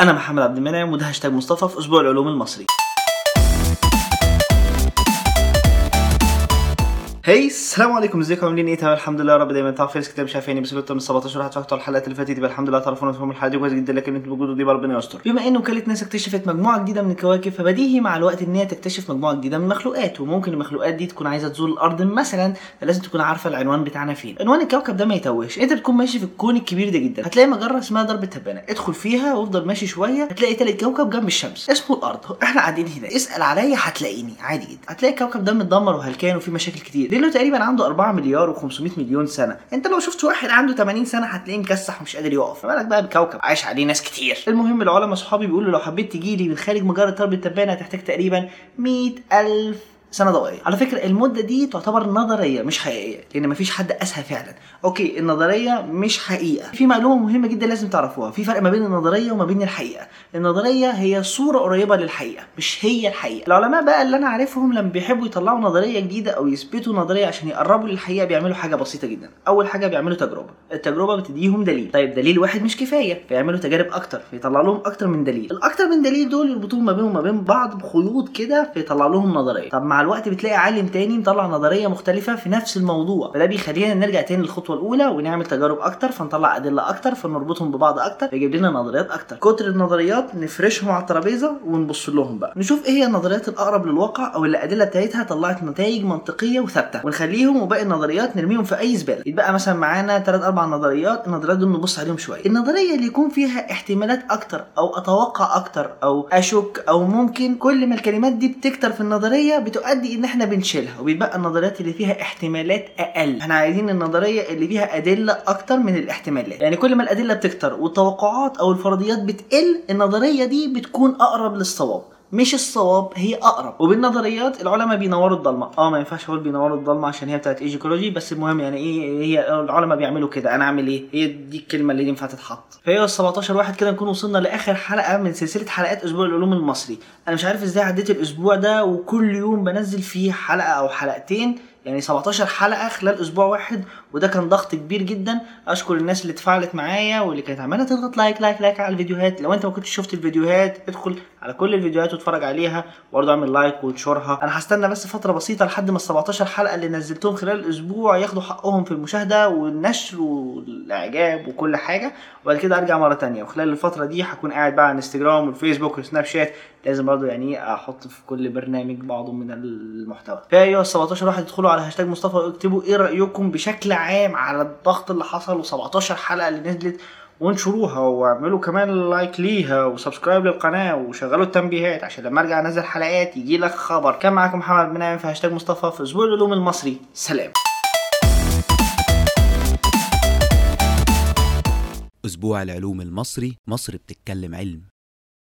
أنا محمد عبد المنعم وده هاشتاج مصطفى في أسبوع العلوم المصري. Hi السلام عليكم. ازيكم؟ عاملين إيه؟ تمام الحمد لله. يا رب دايما تعرفوا في ناس كتير مش بس كنت من 17 واحد فاتوا الحلقات اللي فاتت يبقى الحمد لله تعرفونا تفهموا الحلقة دي كويس جدا لكن أنتوا بوجودوا دي ربنا يستر. بما ان وكاله ناسا اكتشفت مجموعة جديدة من الكواكب فبديهي مع الوقت إن هي تكتشف مجموعة جديدة من المخلوقات. وممكن المخلوقات دي تكون عايزة تزور الأرض مثلا فلازم تكون عارفة العنوان بتاعنا فين. عنوان الكوكب ده ما يتوهش. انت بتكون ماشي في الكون الكبير ده جدا. هتلاقي مجرة اسمها درب التبانة. ادخل فيها وافضل ماشي شوية هتلاقي تالت كوكب جنب الشمس. اسمه الأرض. إحنا قاعدين هنا اسأل عليا هتلاقيني. عادي جدا. هتلاقي الكوكب ده متدمر وهلكان وفيه مشاكل كتير. لأنه تقريبا عنده 4 مليار و500 مليون سنة. أنت لو شفت واحد عنده 80 سنة هتلاقيه مكسح ومش قادر يقف. فما بالك بقى بكوكب عايش عليه ناس كتير. المهم العلماء صحابي بيقولوا لو حبيت تجي لي من خارج مجرة درب التبانة هتحتاج تقريبا 100000 سنة ضوئية. على فكرة المدة دي تعتبر نظرية مش حقيقية لأن مفيش حد قاسها فعلا. أوكي النظرية مش حقيقة. في معلومة مهمة جدا لازم تعرفوها. في فرق ما بين النظرية وما بين الحقيقة. النظرية هي صورة قريبة للحقيقة مش هي الحقيقة. العلماء بقى اللي أنا عارفهم لما بيحبوا يطلعوا نظرية جديدة أو يثبتوا نظرية عشان يقربوا للحقيقة بيعملوا حاجة بسيطة جدا. أول حاجة بيعملوا تجربة. التجربة بتديهم دليل. طيب دليل واحد مش كفاية. فيعملوا تجارب أكتر فيطلع لهم أكتر من دليل. الأكتر من دليل دول يربطوهم ما بينهم وما بين بعض بخيوط كده فيطلع لهم نظرية. طب مع الوقت بتلاقي عالم تاني مطلع نظرية مختلفة في نفس الموضوع. فده بيخلينا نرجع تاني للخطوة الأولى ونعمل تجارب أكتر فنطلع أدلة أكتر فنربطهم ببعض أكتر فيجيب لنا نظريات أكتر. كتر النظريات نفرشهم على الترابيزة ونبص لهم بقى. نشوف إيه هي النظريات الأقرب للواقع أو اللي الأدلة بتاعتها طلعت نتائج منطقية وثابتة. ونخليهم وباقي النظريات نرميهم في أي زبالة. يتبقى مثلا معانا ثلاث أربع نظريات النظريات دول نبص عليهم شوية. النظرية اللي يكون فيها احتمالات أكتر أو أتوقع أكتر أو أشك أو ممكن كل ما الكلمات دي بتكتر في النظرية بتؤدي إن إحنا بنشيلها وبيبقى النظريات اللي فيها احتمالات أقل. إحنا عايزين النظرية اللي فيها أدلة أكتر من الاحتمالات. يعني كل ما الأدلة بتكتر والتوقعات أو الفرضيات بتقل النظرية دي بتكون أقرب للصواب. مش الصواب هي أقرب. وبالنظريات العلماء بينوروا الضلمة. آه ما ينفعش أقول بينوروا الضلمة عشان هي بتاعت إيجيكولوجي بس المهم يعني إيه هي العلماء بيعملوا كده. أنا أعمل إيه؟ هي دي الكلمة اللي ينفع تتحط. فهي ال 17 واحد كده نكون وصلنا لآخر حلقة من سلسلة حلقات أسبوع العلوم المصري. أنا مش عارف إزاي عديت الأسبوع ده وكل يوم بنزل فيه حلقة أو حلقتين يعني 17 حلقة خلال أسبوع واحد وده كان ضغط كبير جدا. أشكر الناس اللي اتفاعلت معايا واللي كانت عمالة تضغط like like like على الفيديوهات. لو أنت ما كنتش شفت الفيديوهات ادخل على كل الفيديوهات واتفرج عليها وبرضه اعمل like وانشرها. أنا هستنى بس فترة بسيطة لحد ما ال 17 حلقة اللي نزلتهم خلال الأسبوع ياخدوا حقهم في المشاهدة والنشر والإعجاب وكل حاجة. وبعد كده أرجع مرة تانية. وخلال الفترة دي هكون قاعد بقى على انستجرام والفيسبوك والسناب شات لازم برضه يعني أحط في كل برنامج بعضه من المحتوى. فايوه ال 17 واحد ادخلوا على هاشتاج مصطفى واكتبوا إيه رأيكم بشكل عام على الضغط اللي حصل و17 حلقة اللي نزلت؟ وانشروها واعملوا كمان like ليها و subscribe للقناة وشغلوا التنبيهات عشان لما ارجع انزل حلقات يجي لك خبر. كان معاكم محمد بن في هاشتاج مصطفى في أسبوع العلوم المصري. سلام. أسبوع العلوم المصري مصر بتتكلم علم.